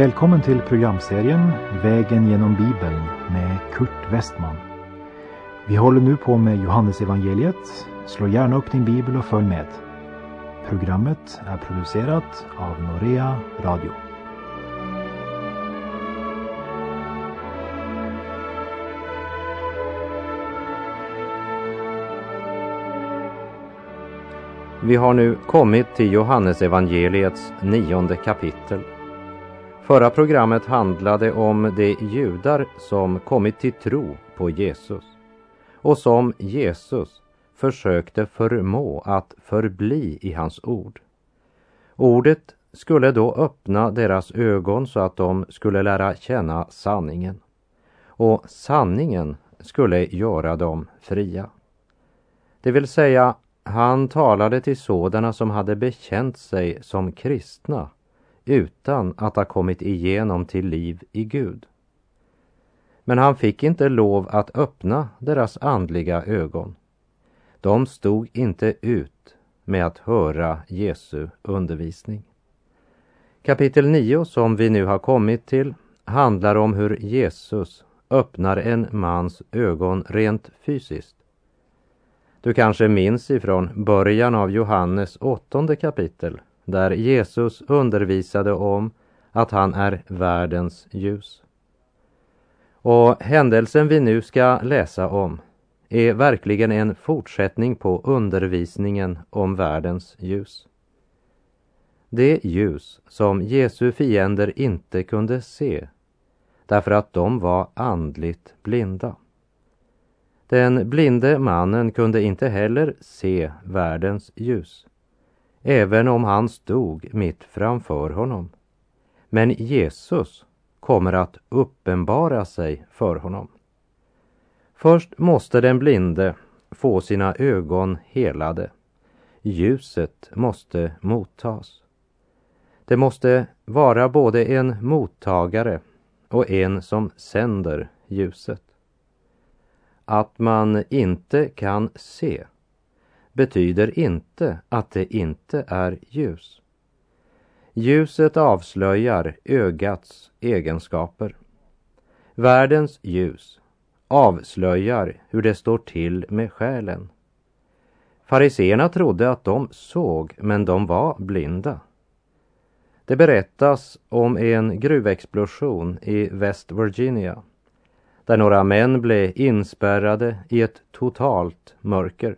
Välkommen till programserien Vägen genom Bibeln med Kurt Westman. Vi håller nu på med Johannesevangeliet. Slå gärna upp din bibel och följ med. Programmet är producerat av Norea Radio. Vi har nu kommit till Johannesevangeliets nionde kapitel. Förra programmet handlade om de judar som kommit till tro på Jesus och som Jesus försökte förmå att förbli i hans ord. Ordet skulle då öppna deras ögon så att de skulle lära känna sanningen. Och sanningen skulle göra dem fria. Det vill säga, han talade till sådana som hade bekänt sig som kristna utan att ha kommit igenom till liv i Gud. Men han fick inte lov att öppna deras andliga ögon. De stod inte ut med att höra Jesu undervisning. Kapitel 9 som vi nu har kommit till handlar om hur Jesus öppnar en mans ögon rent fysiskt. Du kanske minns ifrån början av Johannes åttonde kapitel där Jesus undervisade om att han är världens ljus. Och händelsen vi nu ska läsa om är verkligen en fortsättning på undervisningen om världens ljus. Det ljus som Jesu fiender inte kunde se därför att de var andligt blinda. Den blinde mannen kunde inte heller se världens ljus även om han stod mitt framför honom. Men Jesus kommer att uppenbara sig för honom. Först måste den blinde få sina ögon helade. Ljuset måste mottas. Det måste vara både en mottagare och en som sänder ljuset. Att man inte kan se betyder inte att det inte är ljus. Ljuset avslöjar ögats egenskaper. Världens ljus avslöjar hur det står till med själen. Fariseerna trodde att de såg, men de var blinda. Det berättas om en gruvexplosion i West Virginia där några män blev inspärrade i ett totalt mörker.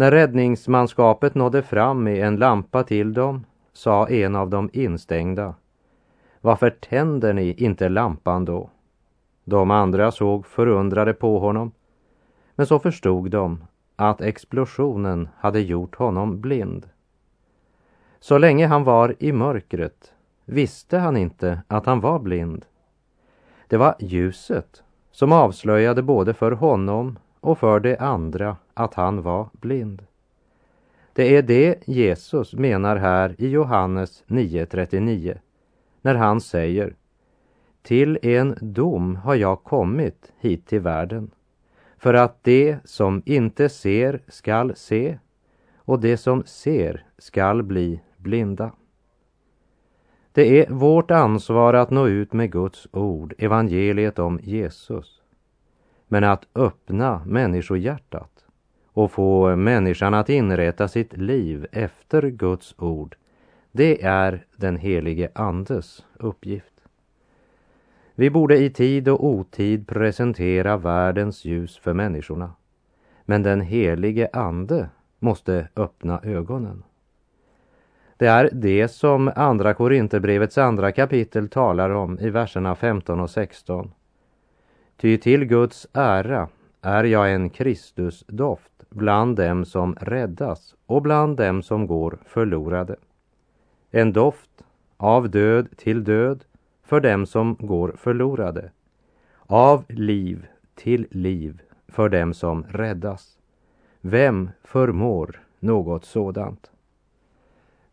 När räddningsmanskapet nådde fram med en lampa till dem sa en av de instängda Varför tänder ni inte lampan då? De andra såg förundrade på honom men så förstod de att explosionen hade gjort honom blind. Så länge han var i mörkret visste han inte att han var blind. Det var ljuset som avslöjade både för honom och för det andra att han var blind. Det är det Jesus menar här i Johannes 9.39 när han säger Till en dom har jag kommit hit till världen för att det som inte ser skall se och det som ser skall bli blinda. Det är vårt ansvar att nå ut med Guds ord, evangeliet om Jesus men att öppna människohjärtat och få människan att inrätta sitt liv efter Guds ord, det är den helige Andes uppgift. Vi borde i tid och otid presentera världens ljus för människorna. Men den helige Ande måste öppna ögonen. Det är det som Andra Korinthierbrevets andra kapitel talar om i verserna 15 och 16. Ty till Guds ära är jag en Kristusdoft bland dem som räddas och bland dem som går förlorade. En doft av död till död för dem som går förlorade. Av liv till liv för dem som räddas. Vem förmår något sådant?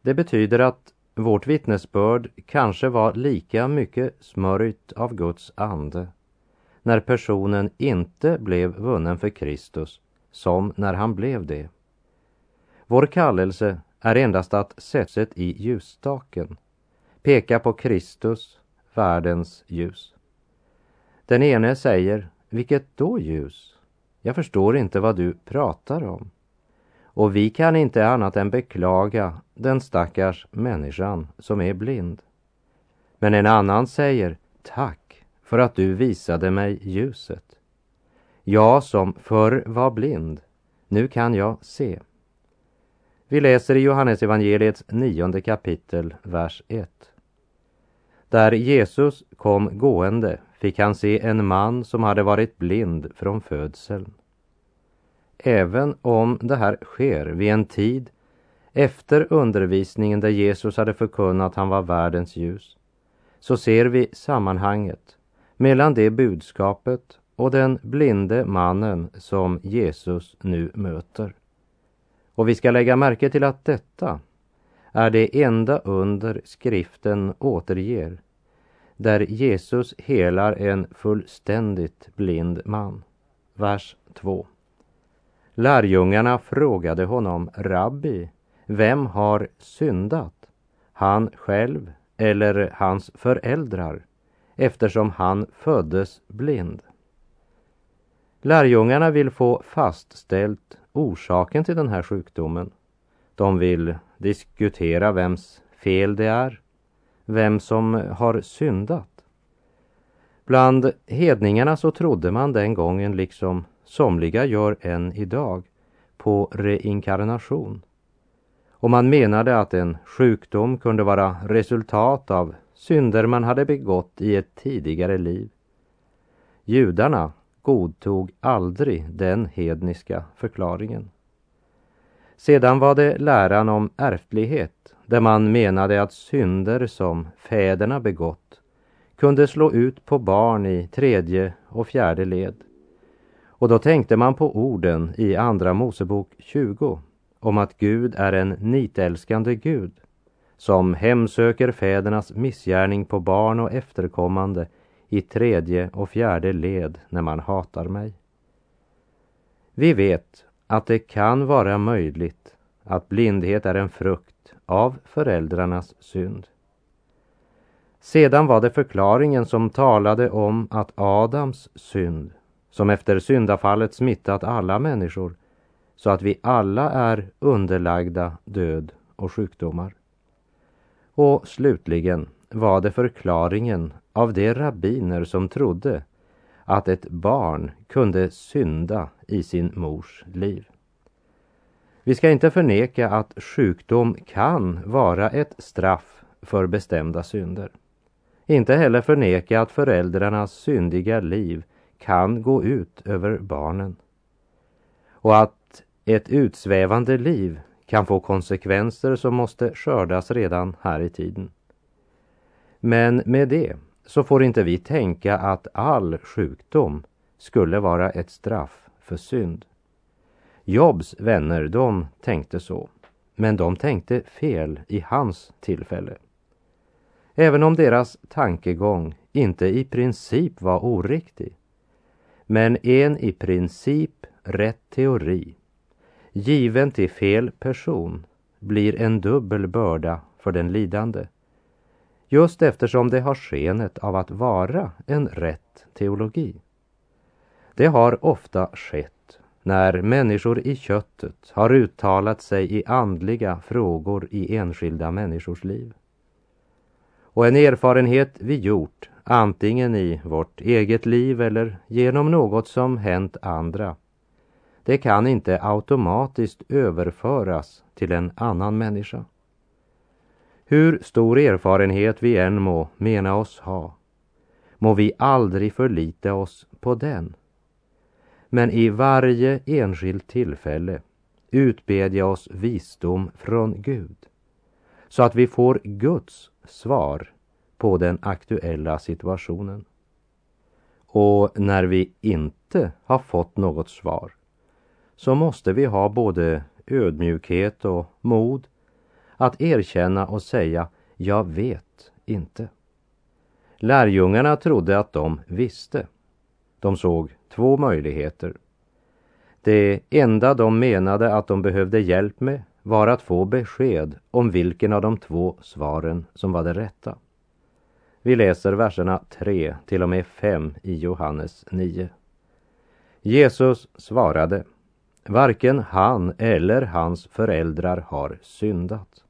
Det betyder att vårt vittnesbörd kanske var lika mycket smörjt av Guds ande när personen inte blev vunnen för Kristus som när han blev det. Vår kallelse är endast att sättet i ljusstaken. peka på Kristus, världens ljus. Den ene säger, vilket då ljus? Jag förstår inte vad du pratar om. Och vi kan inte annat än beklaga den stackars människan som är blind. Men en annan säger, tack för att du visade mig ljuset. Jag som förr var blind, nu kan jag se. Vi läser i Johannesevangeliets nionde kapitel, vers 1. Där Jesus kom gående fick han se en man som hade varit blind från födseln. Även om det här sker vid en tid efter undervisningen där Jesus hade förkunnat att han var världens ljus, så ser vi sammanhanget mellan det budskapet och den blinde mannen som Jesus nu möter. Och vi ska lägga märke till att detta är det enda under skriften återger där Jesus helar en fullständigt blind man. Vers 2. Lärjungarna frågade honom, Rabbi, vem har syndat? Han själv eller hans föräldrar eftersom han föddes blind? Lärjungarna vill få fastställt orsaken till den här sjukdomen. De vill diskutera vems fel det är, vem som har syndat. Bland hedningarna så trodde man den gången, liksom somliga gör än idag, på reinkarnation. Och man menade att en sjukdom kunde vara resultat av synder man hade begått i ett tidigare liv. Judarna godtog aldrig den hedniska förklaringen. Sedan var det läran om ärftlighet där man menade att synder som fäderna begått kunde slå ut på barn i tredje och fjärde led. Och då tänkte man på orden i Andra Mosebok 20 om att Gud är en nitälskande Gud som hemsöker fädernas missgärning på barn och efterkommande i tredje och fjärde led när man hatar mig. Vi vet att det kan vara möjligt att blindhet är en frukt av föräldrarnas synd. Sedan var det förklaringen som talade om att Adams synd, som efter syndafallet smittat alla människor, så att vi alla är underlagda död och sjukdomar. Och slutligen var det förklaringen av de rabbiner som trodde att ett barn kunde synda i sin mors liv. Vi ska inte förneka att sjukdom kan vara ett straff för bestämda synder. Inte heller förneka att föräldrarnas syndiga liv kan gå ut över barnen. Och att ett utsvävande liv kan få konsekvenser som måste skördas redan här i tiden. Men med det så får inte vi tänka att all sjukdom skulle vara ett straff för synd. Jobs vänner, de tänkte så. Men de tänkte fel i hans tillfälle. Även om deras tankegång inte i princip var oriktig. Men en i princip rätt teori, given till fel person, blir en dubbel börda för den lidande. Just eftersom det har skenet av att vara en rätt teologi. Det har ofta skett när människor i köttet har uttalat sig i andliga frågor i enskilda människors liv. Och en erfarenhet vi gjort, antingen i vårt eget liv eller genom något som hänt andra, det kan inte automatiskt överföras till en annan människa. Hur stor erfarenhet vi än må mena oss ha, må vi aldrig förlita oss på den men i varje enskilt tillfälle utbedja oss visdom från Gud så att vi får Guds svar på den aktuella situationen. Och när vi inte har fått något svar så måste vi ha både ödmjukhet och mod att erkänna och säga jag vet inte. Lärjungarna trodde att de visste. De såg två möjligheter. Det enda de menade att de behövde hjälp med var att få besked om vilken av de två svaren som var det rätta. Vi läser verserna 3 till och med 5 i Johannes 9. Jesus svarade, varken han eller hans föräldrar har syndat.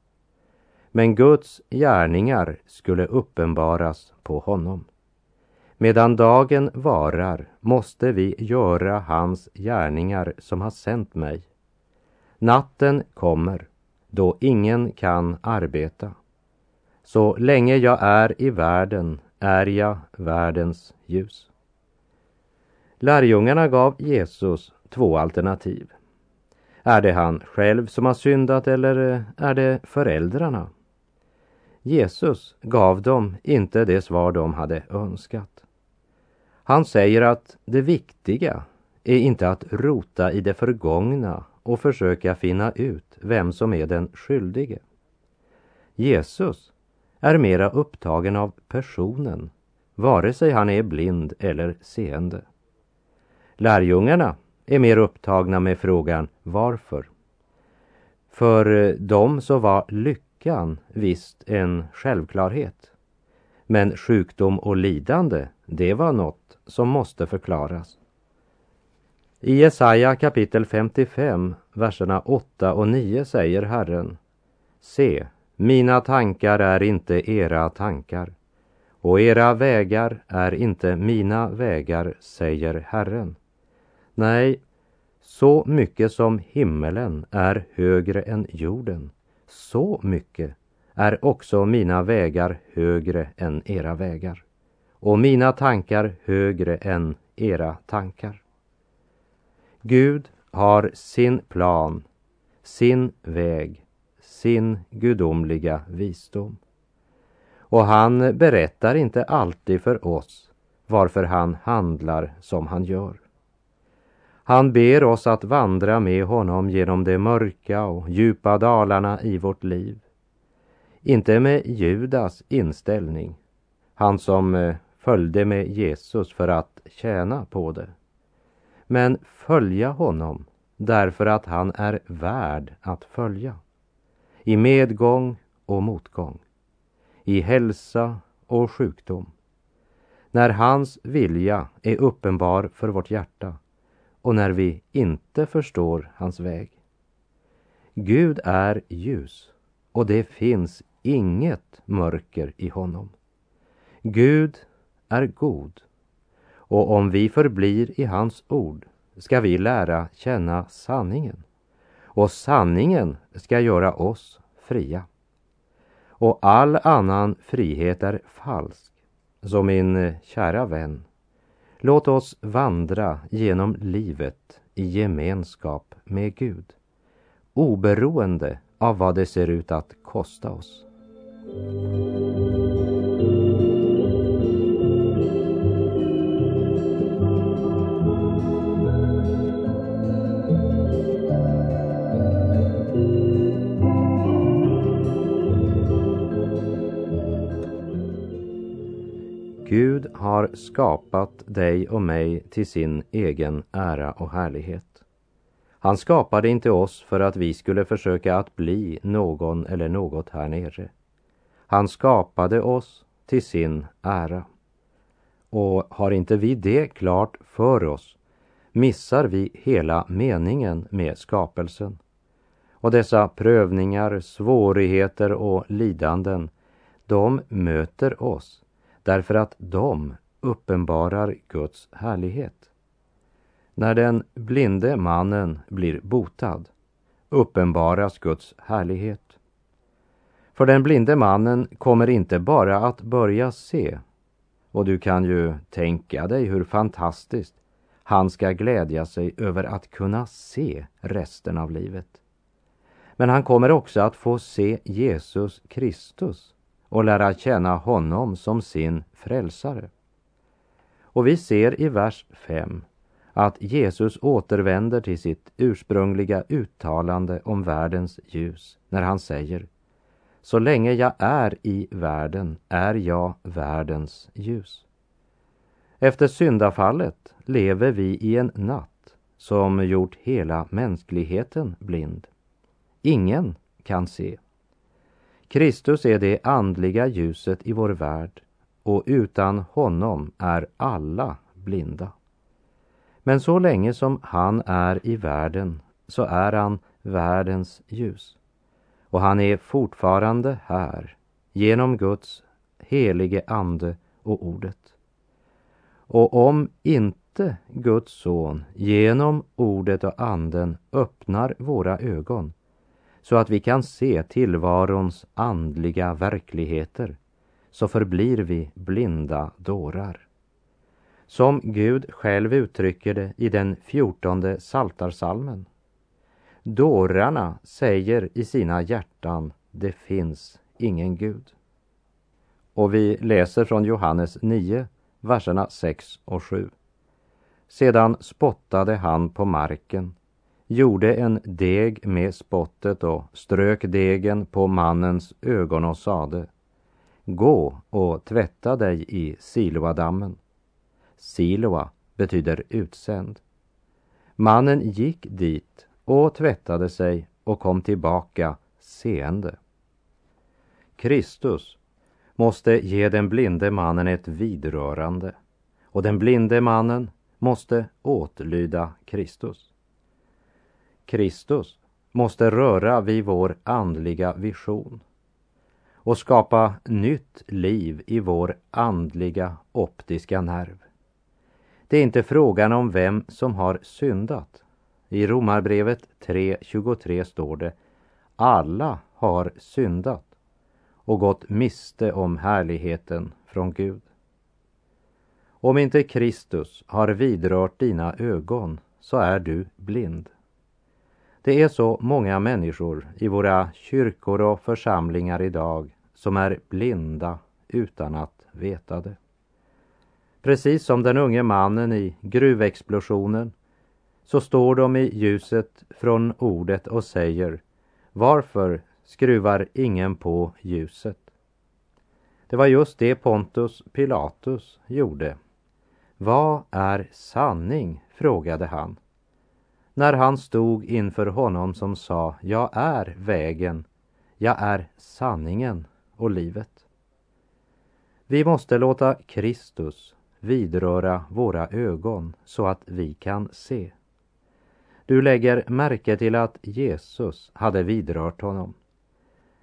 Men Guds gärningar skulle uppenbaras på honom. Medan dagen varar måste vi göra hans gärningar som har sänt mig. Natten kommer då ingen kan arbeta. Så länge jag är i världen är jag världens ljus. Lärjungarna gav Jesus två alternativ. Är det han själv som har syndat eller eh, är det föräldrarna? Jesus gav dem inte det svar de hade önskat. Han säger att det viktiga är inte att rota i det förgångna och försöka finna ut vem som är den skyldige. Jesus är mera upptagen av personen, vare sig han är blind eller seende. Lärjungarna är mer upptagna med frågan varför. För eh, dem så var lyckan visst en självklarhet. Men sjukdom och lidande, det var något som måste förklaras. I Jesaja kapitel 55, verserna 8 och 9 säger Herren Se, mina tankar är inte era tankar och era vägar är inte mina vägar, säger Herren. Nej, så mycket som himmelen är högre än jorden, så mycket är också mina vägar högre än era vägar och mina tankar högre än era tankar. Gud har sin plan, sin väg, sin gudomliga visdom. Och han berättar inte alltid för oss varför han handlar som han gör. Han ber oss att vandra med honom genom de mörka och djupa dalarna i vårt liv. Inte med Judas inställning, han som eh, följde med Jesus för att tjäna på det. Men följa honom därför att han är värd att följa. I medgång och motgång. I hälsa och sjukdom. När hans vilja är uppenbar för vårt hjärta och när vi inte förstår hans väg. Gud är ljus och det finns inget mörker i honom. Gud är god och om vi förblir i hans ord ska vi lära känna sanningen och sanningen ska göra oss fria. Och all annan frihet är falsk. Så min eh, kära vän, låt oss vandra genom livet i gemenskap med Gud, oberoende av vad det ser ut att kosta oss. Gud har skapat dig och mig till sin egen ära och härlighet. Han skapade inte oss för att vi skulle försöka att bli någon eller något här nere. Han skapade oss till sin ära. Och har inte vi det klart för oss missar vi hela meningen med skapelsen. Och dessa prövningar, svårigheter och lidanden, de möter oss därför att de uppenbarar Guds härlighet. När den blinde mannen blir botad uppenbaras Guds härlighet. För den blinde mannen kommer inte bara att börja se, och du kan ju tänka dig hur fantastiskt han ska glädja sig över att kunna se resten av livet. Men han kommer också att få se Jesus Kristus och lära känna honom som sin frälsare. Och vi ser i vers 5 att Jesus återvänder till sitt ursprungliga uttalande om världens ljus när han säger Så länge jag är i världen är jag världens ljus. Efter syndafallet lever vi i en natt som gjort hela mänskligheten blind. ingen kan se. Kristus är det andliga ljuset i vår värld och utan honom är alla blinda. Men så länge som han är i världen så är han världens ljus. Och han är fortfarande här genom Guds helige ande och ordet. Och om inte Guds son genom ordet och anden öppnar våra ögon så att vi kan se tillvarons andliga verkligheter så förblir vi blinda dårar. Som Gud själv uttrycker det i den fjortonde saltarsalmen. Dårarna säger i sina hjärtan, det finns ingen Gud. Och vi läser från Johannes 9, verserna 6 och 7. Sedan spottade han på marken, gjorde en deg med spottet och strök degen på mannens ögon och sade Gå och tvätta dig i Siloadammen. Siloa betyder utsänd. Mannen gick dit och tvättade sig och kom tillbaka seende. Kristus måste ge den blinde mannen ett vidrörande och den blinde mannen måste åtlyda Kristus. Kristus måste röra vid vår andliga vision och skapa nytt liv i vår andliga optiska nerv. Det är inte frågan om vem som har syndat. I Romarbrevet 3.23 står det Alla har syndat och gått miste om härligheten från Gud. Om inte Kristus har vidrört dina ögon så är du blind. Det är så många människor i våra kyrkor och församlingar idag som är blinda utan att veta det. Precis som den unge mannen i gruvexplosionen så står de i ljuset från ordet och säger Varför skruvar ingen på ljuset? Det var just det Pontus Pilatus gjorde. Vad är sanning? frågade han. När han stod inför honom som sa, jag är vägen, jag är sanningen och livet. Vi måste låta Kristus vidröra våra ögon så att vi kan se. Du lägger märke till att Jesus hade vidrört honom.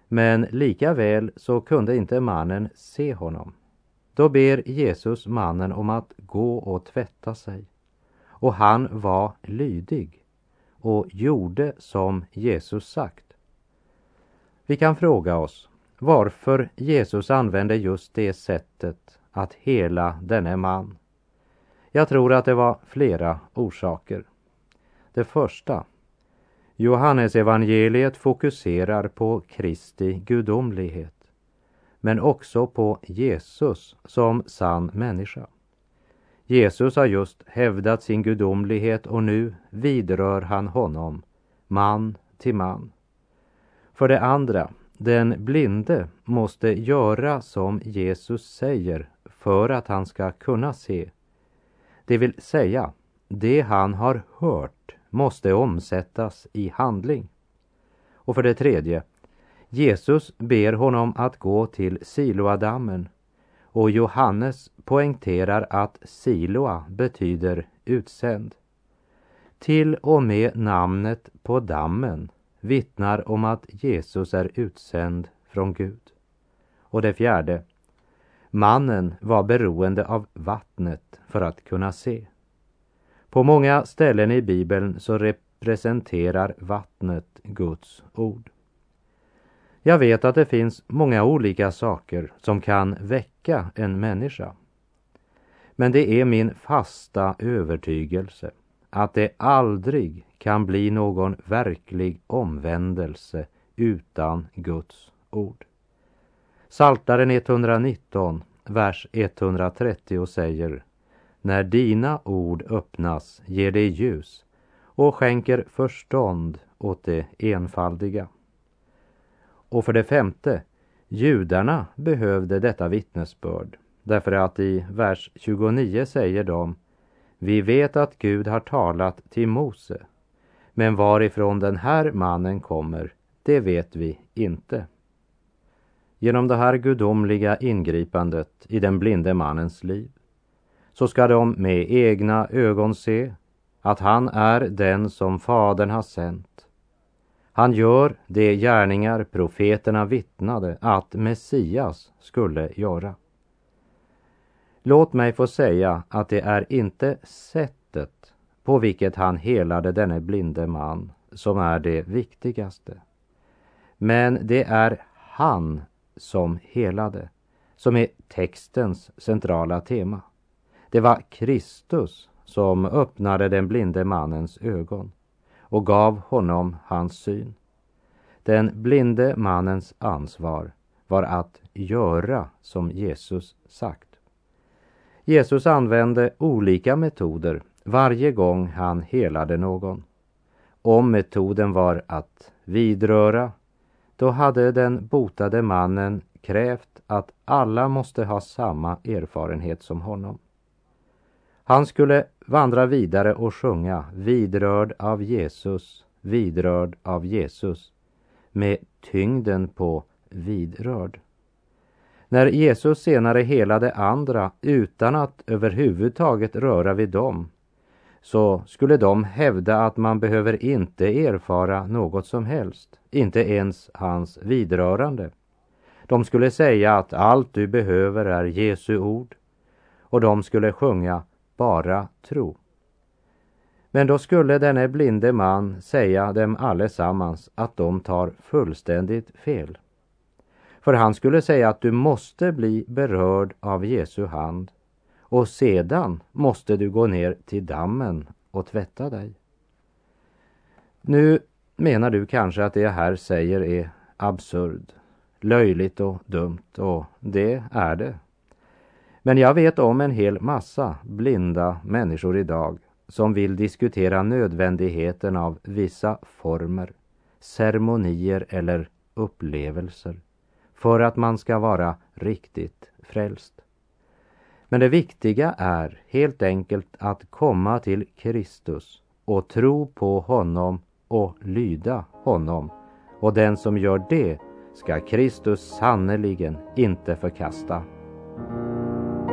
Men lika väl så kunde inte mannen se honom. Då ber Jesus mannen om att gå och tvätta sig. Och han var lydig och gjorde som Jesus sagt. Vi kan fråga oss varför Jesus använde just det sättet att hela denne man. Jag tror att det var flera orsaker. Det första, Johannes evangeliet fokuserar på Kristi gudomlighet men också på Jesus som sann människa. Jesus har just hävdat sin gudomlighet och nu vidrör han honom, man till man. För det andra, den blinde måste göra som Jesus säger för att han ska kunna se. Det vill säga, det han har hört måste omsättas i handling. Och för det tredje, Jesus ber honom att gå till Siloadammen och Johannes poängterar att Siloa betyder utsänd. Till och med namnet på dammen vittnar om att Jesus är utsänd från Gud. Och det fjärde, mannen var beroende av vattnet för att kunna se. På många ställen i Bibeln så representerar vattnet Guds ord. Jag vet att det finns många olika saker som kan väcka en människa. Men det är min fasta övertygelse att det aldrig kan bli någon verklig omvändelse utan Guds ord. Saltaren 119, vers 130 säger När dina ord öppnas ger det ljus och skänker förstånd åt det enfaldiga. Och för det femte, judarna behövde detta vittnesbörd därför att i vers 29 säger de Vi vet att Gud har talat till Mose men varifrån den här mannen kommer, det vet vi inte. Genom det här gudomliga ingripandet i den blinde mannens liv så ska de med egna ögon se att han är den som Fadern har sänt. Han gör de gärningar profeterna vittnade att Messias skulle göra. Låt mig få säga att det är inte sättet på vilket han helade denne blinde man som är det viktigaste. Men det är han som helade som är textens centrala tema. Det var Kristus som öppnade den blinde mannens ögon och gav honom hans syn. Den blinde mannens ansvar var att göra som Jesus sagt. Jesus använde olika metoder varje gång han helade någon. Om metoden var att vidröra, då hade den botade mannen krävt att alla måste ha samma erfarenhet som honom. Han skulle vandra vidare och sjunga vidrörd av Jesus, vidrörd av Jesus med tyngden på vidrörd. När Jesus senare helade andra utan att överhuvudtaget röra vid dem så skulle de hävda att man behöver inte erfara något som helst, inte ens hans vidrörande. De skulle säga att allt du behöver är Jesu ord och de skulle sjunga bara tro. Men då skulle denne blinde man säga dem allesammans att de tar fullständigt fel. För han skulle säga att du måste bli berörd av Jesu hand och sedan måste du gå ner till dammen och tvätta dig. Nu menar du kanske att det jag här säger är absurd, löjligt och dumt och det är det. Men jag vet om en hel massa blinda människor idag som vill diskutera nödvändigheten av vissa former, ceremonier eller upplevelser för att man ska vara riktigt frälst. Men det viktiga är helt enkelt att komma till Kristus och tro på honom och lyda honom. Och den som gör det ska Kristus sannerligen inte förkasta. うん。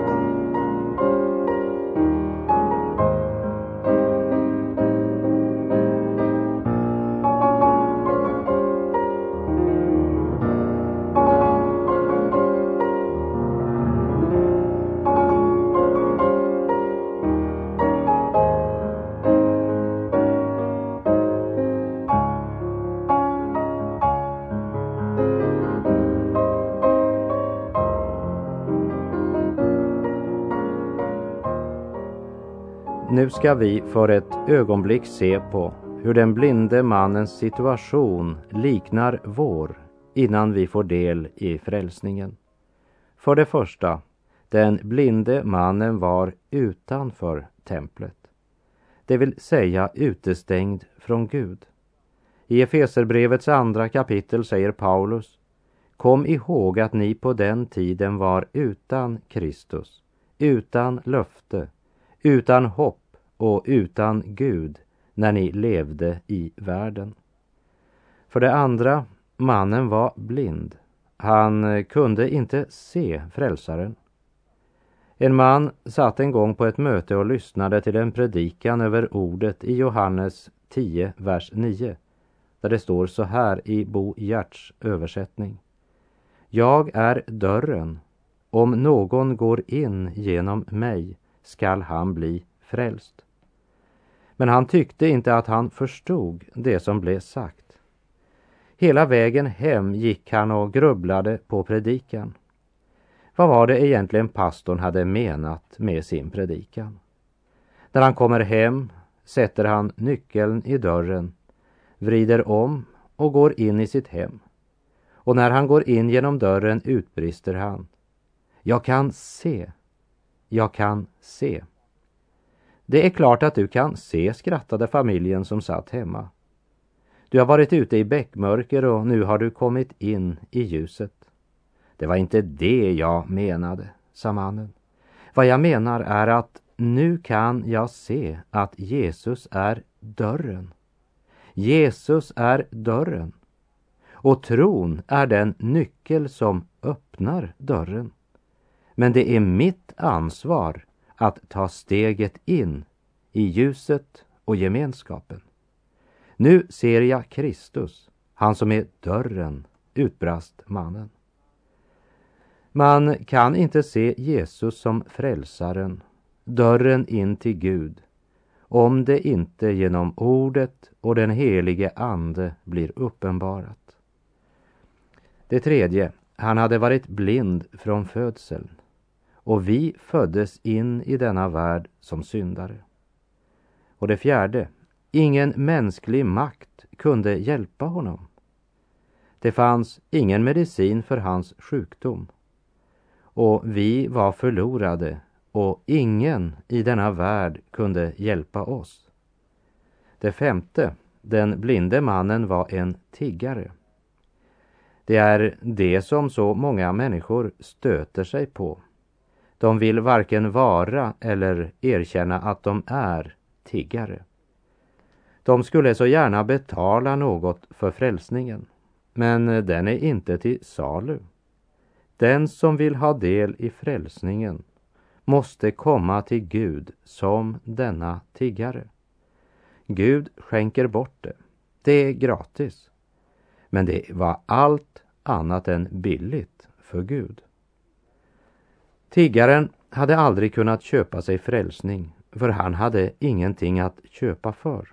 Nu ska vi för ett ögonblick se på hur den blinde mannens situation liknar vår innan vi får del i frälsningen. För det första, den blinde mannen var utanför templet. Det vill säga utestängd från Gud. I Efeserbrevets andra kapitel säger Paulus Kom ihåg att ni på den tiden var utan Kristus, utan löfte, utan hopp och utan Gud när ni levde i världen. För det andra, mannen var blind. Han eh, kunde inte se frälsaren. En man satt en gång på ett möte och lyssnade till en predikan över ordet i Johannes 10, vers 9, där det står så här i Bo Gerts översättning. Jag är dörren. Om någon går in genom mig skall han bli frälst. Men han tyckte inte att han förstod det som blev sagt. Hela vägen hem gick han och grubblade på predikan. Vad var det egentligen pastorn hade menat med sin predikan? När han kommer hem sätter han nyckeln i dörren, vrider om och går in i sitt hem. Och när han går in genom dörren utbrister han. Jag kan se. Jag kan se. Det är klart att du kan se, skrattade familjen som satt hemma. Du har varit ute i bäckmörker och nu har du kommit in i ljuset. Det var inte det jag menade, sa mannen. Vad jag menar är att nu kan jag se att Jesus är dörren. Jesus är dörren. Och tron är den nyckel som öppnar dörren. Men det är mitt ansvar att ta steget in i ljuset och gemenskapen. Nu ser jag Kristus, han som är dörren, utbrast mannen. Man kan inte se Jesus som frälsaren, dörren in till Gud, om det inte genom ordet och den helige Ande blir uppenbarat. Det tredje, han hade varit blind från födseln och vi föddes in i denna värld som syndare. Och det fjärde, ingen mänsklig makt kunde hjälpa honom. Det fanns ingen medicin för hans sjukdom. Och vi var förlorade och ingen i denna värld kunde hjälpa oss. Det femte, den blinde mannen var en tiggare. Det är det som så många människor stöter sig på. De vill varken vara eller erkänna att de är tiggare. De skulle så gärna betala något för frälsningen, men den är inte till salu. Den som vill ha del i frälsningen måste komma till Gud som denna tiggare. Gud skänker bort det. Det är gratis. Men det var allt annat än billigt för Gud. Tiggaren hade aldrig kunnat köpa sig frälsning, för han hade ingenting att köpa för.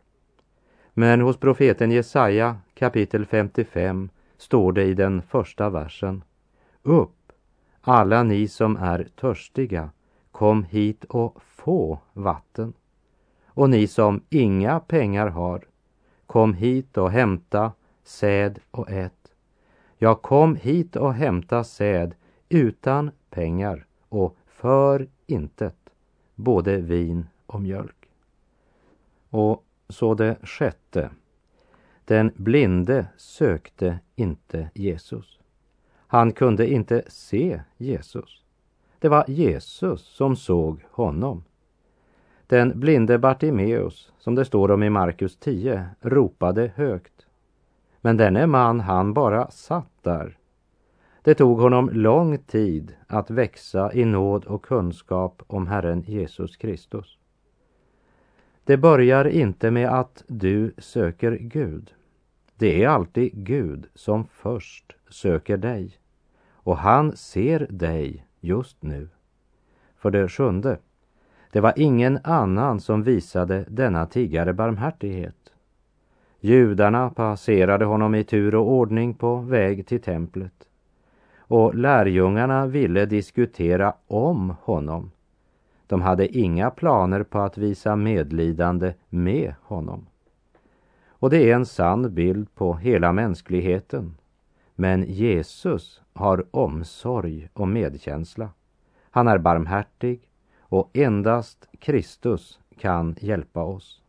Men hos profeten Jesaja kapitel 55 står det i den första versen Upp, alla ni som är törstiga, kom hit och få vatten. Och ni som inga pengar har, kom hit och hämta säd och ät. Ja, kom hit och hämta säd utan pengar och för intet, både vin och mjölk. Och så det sjätte. Den blinde sökte inte Jesus. Han kunde inte se Jesus. Det var Jesus som såg honom. Den blinde Bartimeus, som det står om i Markus 10, ropade högt. Men denne man, han bara satt där. Det tog honom lång tid att växa i nåd och kunskap om Herren Jesus Kristus. Det börjar inte med att du söker Gud. Det är alltid Gud som först söker dig. Och han ser dig just nu. För det sjunde. Det var ingen annan som visade denna tiggare barmhärtighet. Judarna passerade honom i tur och ordning på väg till templet. Och lärjungarna ville diskutera om honom de hade inga planer på att visa medlidande med honom. Och det är en sann bild på hela mänskligheten. Men Jesus har omsorg och medkänsla. Han är barmhärtig och endast Kristus kan hjälpa oss.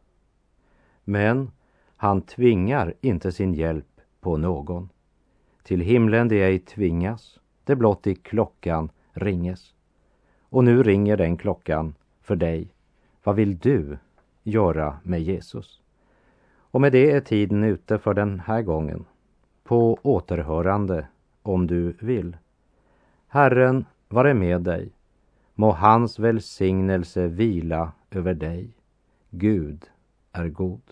Men han tvingar inte sin hjälp på någon. Till himlen det ej tvingas, det blott i klockan ringes. Och nu ringer den klockan för dig. Vad vill du göra med Jesus? Och med det är tiden ute för den här gången. På återhörande om du vill. Herren vare med dig. Må hans välsignelse vila över dig. Gud är god.